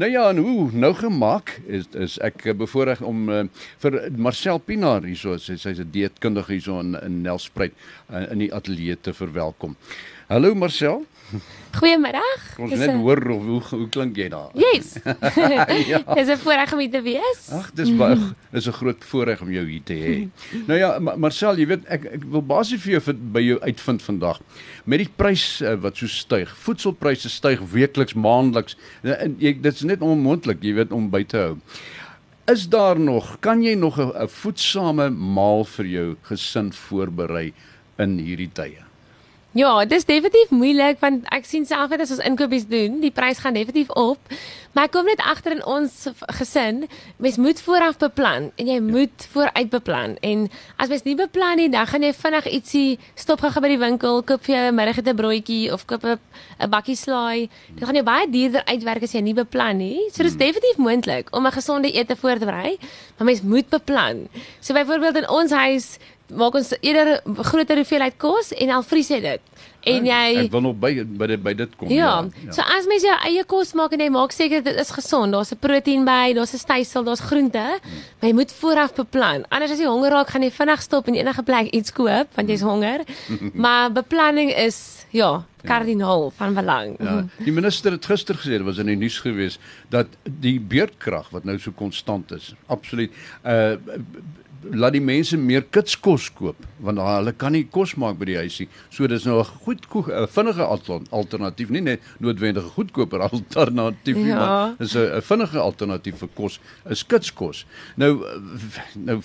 Nou ja, en hoe nou gemaak is is ek bevoorreg om uh, vir Marcel Pinaar hierso, sy sy's 'n dieetkundige hierso in in Nelspruit uh, in die ateljee te verwelkom. Hallo Marcel. Goeiemiddag. Ons net hoor of, hoe hoe klink jy daar? Yes. ja. Dis 'n voorreg om hier te wees. Ag, dis baie is 'n groot voorreg om jou hier te hê. nou ja, Marcel, jy weet ek ek wil basies vir jou vir, by jou uitvind vandag met die prys uh, wat so styg. Voedselpryse styg weekliks, maandeliks. En jy dit is net onmoontlik, jy weet, om by te hou. Is daar nog, kan jy nog 'n voedsame maal vir jou gesin voorberei in hierdie tye? Ja, dit is definitief moeilik want ek sien self net as ons inkopies doen, die prys gaan definitief op. Maar ek kom net agter in ons gesin, mens moet vooraf beplan en jy moet vooruit beplan. En as mens nie beplan nie, dan gaan jy vinnig ietsie stop gaan by die winkel, koop vir jou 'n middagete broodjie of koop 'n bakkie slaai. Dit gaan jou baie duurder uitwerk as jy nie beplan nie. So dit is hmm. definitief moontlik om 'n gesonde ete voor te berei, maar mens moet beplan. So byvoorbeeld in ons huis maak ons eerder groter hoeveelheid kos en al vries jy dit. En jy Ek wil nog by by dit by dit kom. Ja. ja. So as mens jou eie kos maak en jy maak seker dit is gesond, daar's 'n proteïen by, daar's 'n stysel, daar's groente, maar jy moet vooraf beplan. Anders as jy honger raak, gaan jy vinnig stop en enige plek iets koop want jy's honger. maar beplanning is ja, kardinaal ja. van belang. Ja. Die minister het gister gesê, dit was in die nuus gewees, dat die beurtkrag wat nou so konstant is, absoluut uh laat die mense meer kitskos koop want hulle kan nie kos maak by die huisie. So dis nou 'n goed vinnige alternatief, nie net noodwendige goedkoper alternatief nie, ja. maar is 'n vinnige alternatief vir kos, is kitskos. Nou nou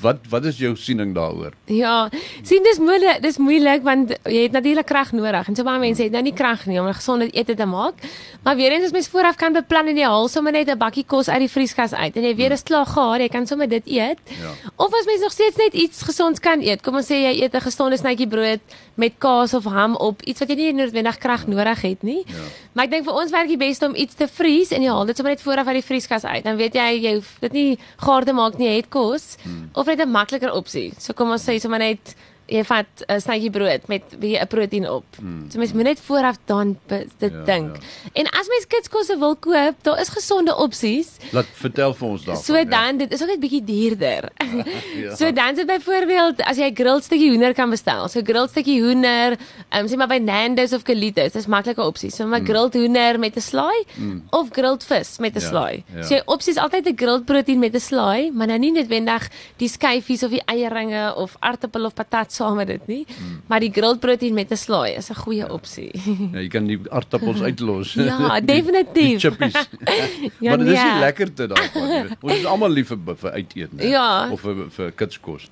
wat wat is jou siening daaroor? Ja, sien dis moeilik, dis moeilik want jy het natuurlik krag nodig en so baie mense het nou nie krag nie om 'n gesonde ete te maak. Maar weer eens as mens vooraf kan beplan en jy haal sommer net 'n bakkie kos uit die vrieskas uit en jy weet dit is klaar gaar, jy kan sommer dit eet. Ja. Of as mens nog steeds net iets gesonds kan eet. Kom ons sê jy eet 'n gesonde snytjie brood met kaas of ham op, iets wat jy nie noodwendig krag nodig het nie. Ja. Maar ek dink vir ons werk die beste om iets te vries en jy haal dit sommer net vooraf uit die vrieskas uit. Dan weet jy jy hoef dit nie gaar te maak nie, jy het kos. Hmm. Of net 'n makliker opsie. So kom ons sê sommer net jy vat 'n snytjie brood met weer 'n proteïen op. Mm. So mens moet net vooraf dan dit ja, dink. Ja. En as mens kitskosse wil koop, daar is gesonde opsies. Laat vertel vir ons daarvan. So ja. dan, dit is ook net bietjie duurder. ja. So dan sit byvoorbeeld as jy 'n grilled stukkie hoender kan bestel. So grilled stukkie hoender, um, sê maar by Nando's of Calitos, dis maklike opsies. So 'n mm. grilled hoender met 'n slaai mm. of grilled vis met 'n ja, slaai. Ja. So jy opsies altyd 'n grilled proteïen met 'n slaai, maar nou nie noodwendig die skyfies of die eierringe of aartappel of patat saam met dit nie. Hmm. Maar die grilled protein met 'n slaai is 'n goeie opsie. Ja, jy kan die aardappels uitlos. ja, definitief. Chippies. ja, maar dit is nie lekker te daarvan. Ons is almal lief vir, vir uiteet, né? Ja. Of vir vir kitskos.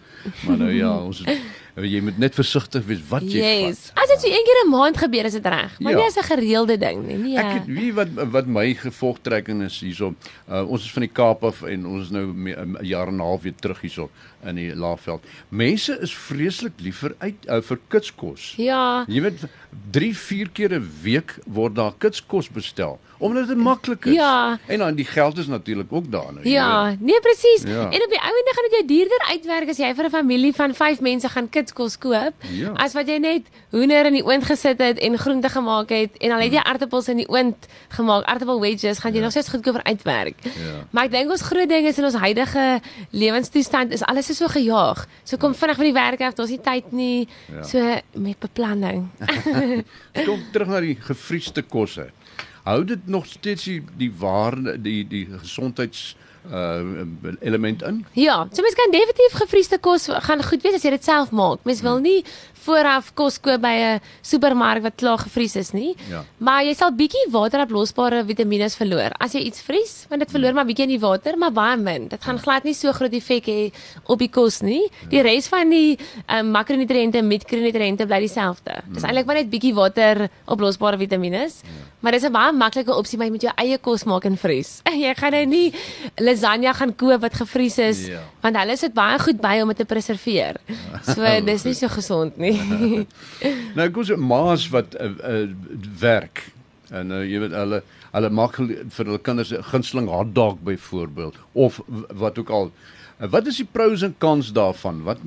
Maar nou ja, ons is jy moet net versigtig wees wat jy yes. vat. As dit so een keer 'n maand gebeur is dit reg, maar ja. nie as 'n gereelde ding nie. Nee. Ek weet wat wat my gevolgtrekking is hierso. Uh, ons is van die Kaap af en ons is nou 'n jaar en 'n half weer terug hierso in die Laagveld. Mense is vreeslik liever uit uh, vir kitskos. Ja. Jy weet 3, 4 keer 'n week word daar kitskos bestel omdat dit maklik is. Ja. En dan die geld is natuurlik ook daar nou. Ja, weet. nee presies. Ja. En op die ou ende gaan dit jou duurder uitwerk as jy vir 'n familie van 5 mense gaan kitskos koop ja. as wat jy net hoender in die oond gesit het en groente gemaak het en dan het jy hmm. aartappels in die oond gemaak, aartappel wedges, gaan jy ja. nog steeds goedkoper uitwerk. Ja. Maar ek dink ons groot ding is in ons huidige lewenstoestand is alles so gejaag. So kom vinnig van die werk af, daar's nie tyd nie. Ja. So met beplanning. kom terug na die gefriesde kosse hou dit nog steeds die die waarde die die gesondheids uh element in? Ja, so mens kan definitief gefriesde kos gaan goed wees as jy dit self maak. Mens wil nie vooraf kos koop by 'n supermark wat klaar gevries is nie. Ja. Maar jy sal bietjie wateroplosbare vitamiene verloor as jy iets vries, want dit verloor maar bietjie in die water, maar baie min. Dit gaan glad nie so groot effek hê op die kos nie. Die res van die um, makronutriënte en mikronutriënte bly dieselfde. Dis eintlik maar net bietjie wateroplosbare vitamiene. Ja. Maar dis 'n baie maklike opsie, maar jy moet jou eie kos maak en vries. jy gaan nou nie lasagne gaan koop wat gevries is, ja. want hulle sit baie goed by om dit te preserveer. So dis nie so gesond nie. nou ek sê maas wat uh, uh, werk. En uh, jy weet hulle hulle maak vir hulle kinders 'n gunsteling hotdog byvoorbeeld. Of wat ook al wat is die pros en cons daarvan? Wat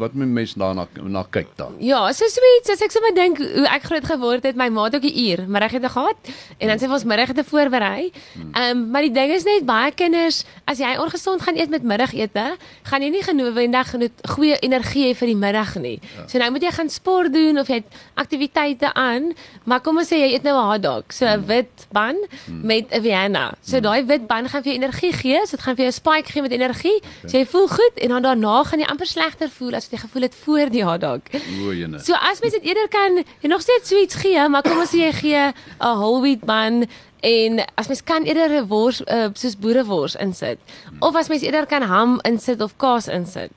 wat moet mense daarna na kyk dan? Ja, so sweet, as ek sommer dink hoe ek groot geword het, my ma het ook 'n uur middagete gehad en dan sê ons middagete voorberei. Ehm um, maar die ding is net baie kinders, as jy ongesond gaan eet met middagete, gaan jy nie genoeg genoeg goeie energie hê vir die middag nie. Ja. So nou moet jy gaan sport doen of jy het aktiwiteite aan, maar kom ons sê jy eet nou 'n hotdog, so 'n wit ban met 'n Vienna. So daai wit ban gaan vir jou energie gee, so dit gaan vir jou 'n spike gee met energie. So jy voel goed en dan daarna gaan jy amper slegter voel as wat jy gevoel het voor die hotdog. O, jene. So as mens dit eerder kan jy nog steeds sweets gee, maar kom ons sê jy gee 'n whole wheat bun en as mens kan eerder 'n wors uh, soos boerewors insit. Of as mens eerder kan ham insit of kaas insit.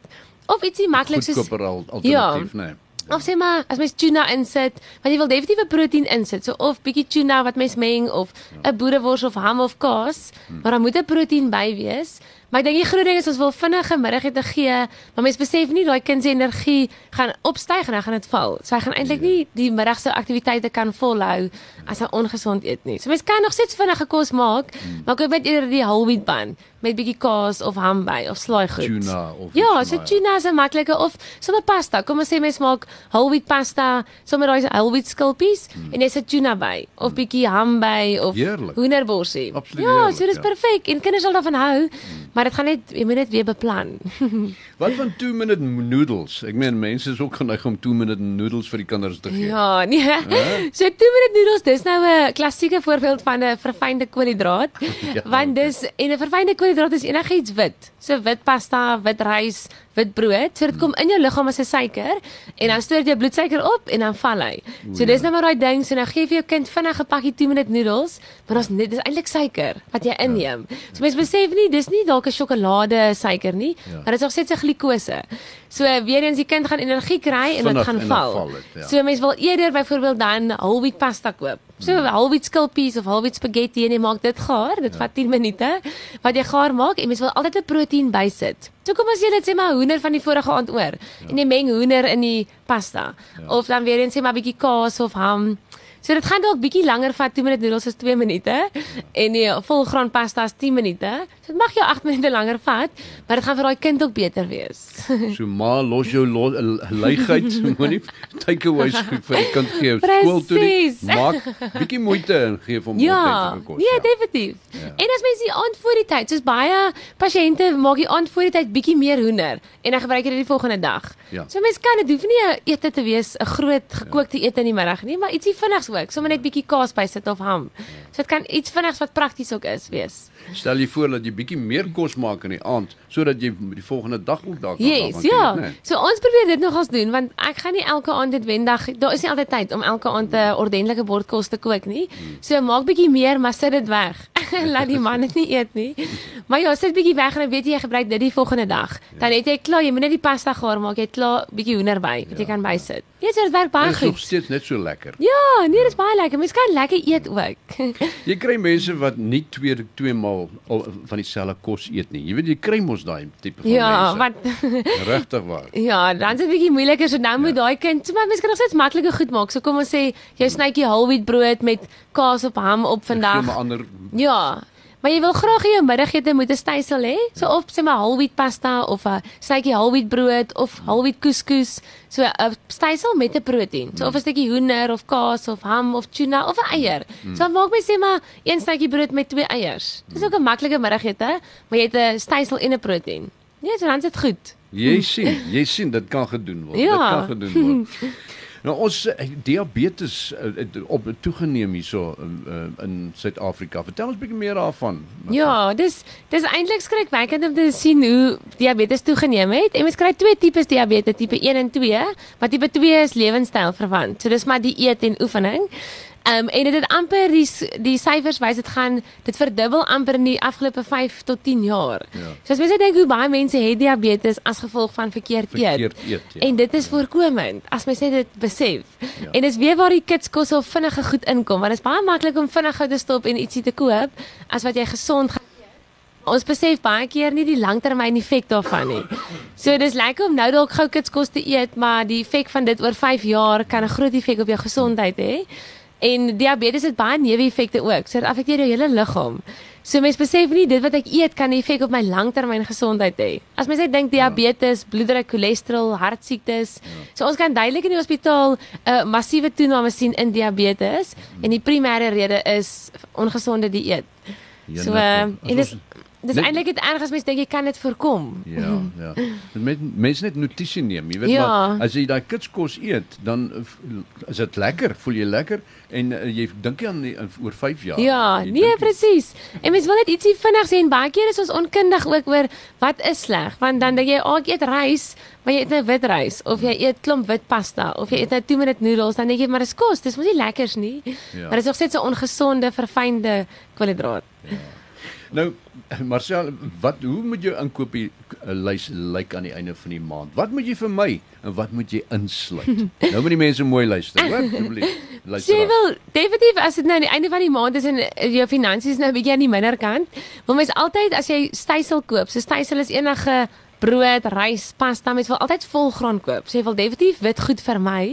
Of ietsie maklik soos goedkoper al- alternatief, ja. nee. Of sê maar as mens tuna insit, want jy wil definitief 'n proteïen insit. So of bietjie tuna wat mens meng of 'n boerewors of ham of kaas, maar dan moet 'n proteïen by wees. Maar ek dink die groot ding is ons wil vinnige middagete gee, maar mense besef nie daai kind se energie gaan opstyg en dan gaan dit val. So hy gaan eintlik nie die middagse aktiwiteite kan volhou as hy ongesond eet nie. So mense kan nog steeds vinnige kos maak, maar koop net eerder die whole wheat bun met bietjie kaas of ham by of slaaigoed. Tuna of Ja, so tuna is 'n maklike of sommer pasta. Kom ons sê mens maak whole wheat pasta, sommer daai whole wheat skulpies mm. en jy sit tuna by of bietjie ham by of hoenderborsie. Ja, so dis ja. perfek en kinders sal daarvan hou, mm. maar dit gaan net jy moet dit weer beplan. Wat van 2 minute noodles? Ek meen mense is ook geneig om 2 minute noodles vir die kinders te gee. ja, nee. So 2 minute noodles, dis nou 'n klassieke voorbeeld van 'n verfynde koolhidraat. Ja, want dis en 'n verfynde koolhidraat is enigiets wit. So wit pasta, wit rys, wit brood. So dit kom in jou liggaam as 'n suiker en dan stoor dit jou bloedsuiker op en dan val hy. So dis nou maar daai ding, so nou gee vir jou kind vinnig 'n pakkie 2 minute noodles, maar ons net dis eintlik suiker wat jy inneem. So mense besef nie dis nie dalk 'n sjokolade suiker nie, Ja. maar dit is nog steeds 'n glikose. So weer eens die kind gaan energie kry en dit gaan val. val dit, ja. So mense wil eerder byvoorbeeld dan whole wheat pasta koop. So Hmm. whole wheat skulpies of wheat spaghetti en jy maak dit gaar. Dit Ja. vat 10 minute wat jy gaar maak en mense wil altyd 'n proteïen bysit. So kom ons sê dit sê maar hoender van die vorige aand oor en jy meng hoender in die pasta. Ja. Of dan weer eens sê maar bietjie kaas of ham. So dit gaan dalk bietjie langer vat. 2 minute noedels is 2 minute en die volgraan pasta is 10 minute. So dit mag jou 8 minute langer vat, maar dit gaan vir daai kind ook beter wees. So ma los jou lo, leigheid, moenie takeaways vir die kind gee skool toe nie. Maak bietjie moeite en gee vir hom Ja, altyd kos. nee, definitief. Ja. En as mens die aand voor die tyd, soos baie pasiënte maak die aand voor die tyd bietjie meer hoender en dan gebruik jy dit die volgende dag. Ja. So mens kan dit hoef nie 'n ete te wees, 'n groot gekookte ete in die middag nie, maar ietsie vinnigs ook, sommer net bietjie kaas bysit of ham. So dit kan iets vinnigs wat prakties ook is wees. Stel jy voor dat jy bietjie meer kos maak in die aand sodat jy die volgende dag ook daar kan Yes, gaan ja. nee. So ons probeer dit nogals doen want ek gaan nie elke aand dit wendag, daar is nie altyd tyd om elke aand 'n ordentlike bord kos te kook nie. So maak bietjie meer, maar sit dit weg. Laat die man dit nie eet nie. Maar ja, sit bietjie weg en dan weet jy jy gebruik dit die volgende dag. Dan het jy klaar, jy moet net die pasta gaar maak, jy het klaar bietjie hoender by wat jy kan bysit. Ja, so dit werk baie Dit is nog goed. steeds net so lekker. Ja, nee, dit is baie lekker. Mens kan lekker eet ook. Jy kry mense wat nie twee twee maal al van dieselfde kos eet nie. Jy weet jy kry mos daai tipe van ja, mense. wat regtig waar. Ja, dan is dit bietjie moeiliker so nou moet daai kind, maar mens kan nog steeds maklike goed maak. So kom ons sê jy snytjie wheat brood met kaas op ham op vandag. ander Ja. Maar jy wil graag hê jou middagete moet 'n stysel hê. So of sê maar wheat pasta of 'n whole wheat brood of wheat couscous. So 'n stysel met 'n proteïen. So of 'n stukkie hoender of kaas of ham of tuna of 'n eier. So maak my sê maar een snytjie brood met twee eiers. Dis ook 'n maklike middagete, maar jy het 'n stysel en 'n proteïen. Ja, so dan is dit goed. Jy sien, jy sien dit kan gedoen word. Ja. Dit kan gedoen word. Nou ons eh, diabetes het op toegeneem hierso uh, in Suid-Afrika. Vertel ons bietjie meer daarvan. Ja, dis dis eintlik skrikwekkend om te sien hoe diabetes toegeneem het. En mens kry twee tipes diabetes, tipe 1 en 2, maar tipe 2 is lewenstyl verwant. So dis maar dieet en oefening. Um, en dit het amper die die syfers wys dit gaan dit verdubbel amper in die afgelope 5 tot 10 jaar. Ja. So as mense dink hoe baie mense het diabetes as gevolg van verkeerd, Verkeerd eet, ja. En dit is voorkomend as mens net dit besef. Ja. En dis weer waar die kits kos al vinnige goed inkom want dit is baie maklik om vinnig gou te stop en ietsie te koop as wat jy gesond gaan eet. Ons besef baie keer nie die langtermyn effek daarvan nie. So dis lekker om nou dalk gou kits kos te eet, maar die effek van dit oor 5 jaar kan 'n groot effek op jou gesondheid hê. En diabetes het baie neeweffekte ook. So dit affekteer jou hele liggaam. So mense besef nie dit wat ek eet kan 'n effek op my langtermyn gesondheid hê. As mens net dink diabetes, bloeddruk, cholesterol, hartsiektes. Ja. So ons kan duidelik in die hospitaal 'n uh, massiewe toename sien in diabetes mm. en die primêre rede is ongesonde dieet. Ja, so uh, en dis Dis eintlik dit erg as mens dink jy kan dit voorkom. Ja, ja. Met mense net notisie neem, jy weet ja. maar as jy daai kitskos eet, dan is dit lekker, voel jy lekker en uh, jy dink jy aan die, oor 5 jaar. Ja, nee presies. En mens wil net ietsie vinnig sê en baie keer is ons onkundig ook oor wat is sleg, want dan dink jy, "Ag, oh, ek eet rys, maar jy eet nou wit rys of jy eet klomp wit pasta of jy eet nou 2 minute noedels, dan dink jy, maar dis kos, dis mos nie lekkers nie." Ja. Maar dit is nog steeds 'n ongesonde, verfynde koolhidraat. Ja. Nou Marcel, wat hoe moet jou inkopie eh, lys lyk aan die einde van die maand? Wat moet jy vir my en wat moet jy insluit? nou moet die mense mooi luister, hoor, asseblief. Luister. Jy wil definitief as dit nou aan die einde van die maand is en eh, jou finansies nou 'n bietjie aan die minder kant, wil mens altyd as jy stysel koop, so stysel is enige brood, rys, pasta, mens wil altyd volgraan koop. So jy wil definitief wit goed vir my.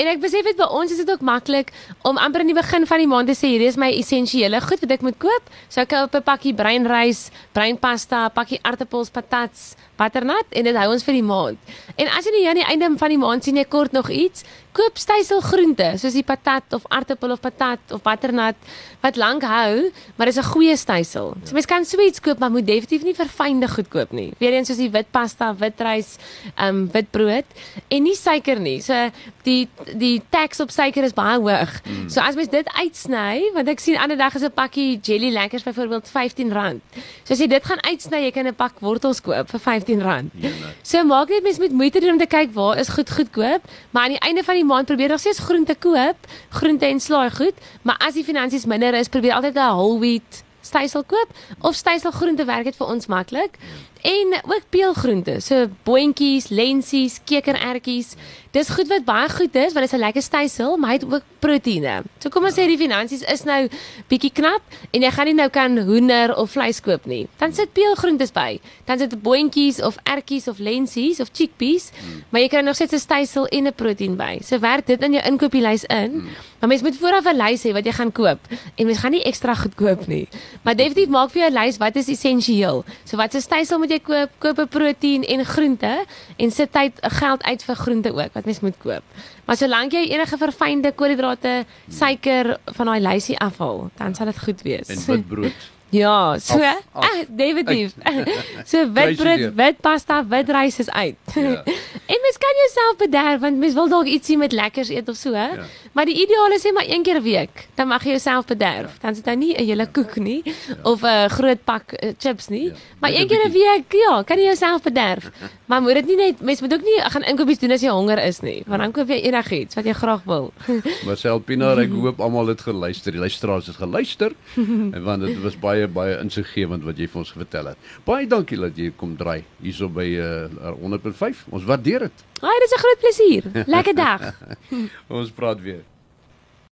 En ek besef dit by ons is dit ook maklik om amper in die begin van die maand te sê hierdie is my essensiële goed wat ek moet koop. So ek koop 'n pakkie breinrys, breinpasta, pakkie aartappels, patats, butternut en dit hou ons vir die maand. En as jy nie aan die einde van die maand sien jy kort nog iets, koop stysel groente soos die patat of aartappel of patat of butternut wat lank hou, maar dis 'n goeie stysel. So mens kan sweets koop, maar moet definitief nie verfynde goed koop nie. Weerens soos die wit pasta, wit rys, ehm um, wit brood en nie suiker nie. So die die tax op suiker is baie hoog. Mm. So as mens dit uitsny, want ek sien ander dag is 'n pakkie jelly lekkers byvoorbeeld R15. So as jy dit gaan uitsny, jy kan 'n pak wortels koop vir R15. Ja, nee. So maak net mens met moeite doen om te kyk waar is goed goedkoop, maar aan die einde van die maand probeer nog steeds groente koop, groente en slaai goed, maar as die finansies minder is, probeer altyd 'n whole wheat stysel koop of stysel groente werk dit vir ons maklik. En ook peelgroente, so boontjies, lensies, kekerertjies. Dis goed wat baie goed is want dit is 'n lekker stysel, maar hy het ook proteïene. So kom ons sê die finansies is nou bietjie knap en jy gaan nie nou kan hoender of vleis koop nie. Dan sit peelgroentes by. Dan sit boontjies of ertjies of lensies of chickpeas, mm. maar jy kry nog steeds 'n stysel en 'n proteïen by. So werk dit in jou inkopieslys in. Mm. Maar mens moet vooraf 'n lys hê wat jy gaan koop en mens gaan nie ekstra goed koop nie. Maar definitief maak vir jou 'n lys wat is essensieel. So wat se stysel moet jy koop? Koop 'n proteïen en groente en sit tyd geld uit vir groente ook wat mens moet koop. Maar solank jy enige verfynde koolhidrate, suiker van daai lysie afhaal, dan sal dit goed wees. En wit brood. Ja, so af, af, ah, definitief. so wit brood, wit pasta, wit rys is uit. Ja. en mens kan jouself bederf want mens wil dalk ietsie met lekkers eet of so, hè. Ja. Maar die ideaal is net maar een keer 'n week, dan mag jy jouself bederf. Ja. Dan sit jy nie 'n hele koek nie ja. of 'n groot pak uh, chips nie, ja. maar een keer 'n week, ja, kan jy jouself bederf. maar moet dit nie net mens moet ook nie gaan inkopies doen as jy honger is nie, want dan koop jy enigiets wat jy graag wil. Marcel Pinaar, ek hoop almal het geluister. Die luisteraars het geluister en want dit was baie baie insiggewend wat jy vir ons vertel het. Baie dankie dat jy kom draai hierso by uh, 100.5. Ons waardeer dit. Ag, dit is 'n groot plesier. Lekker dag. ons praat weer.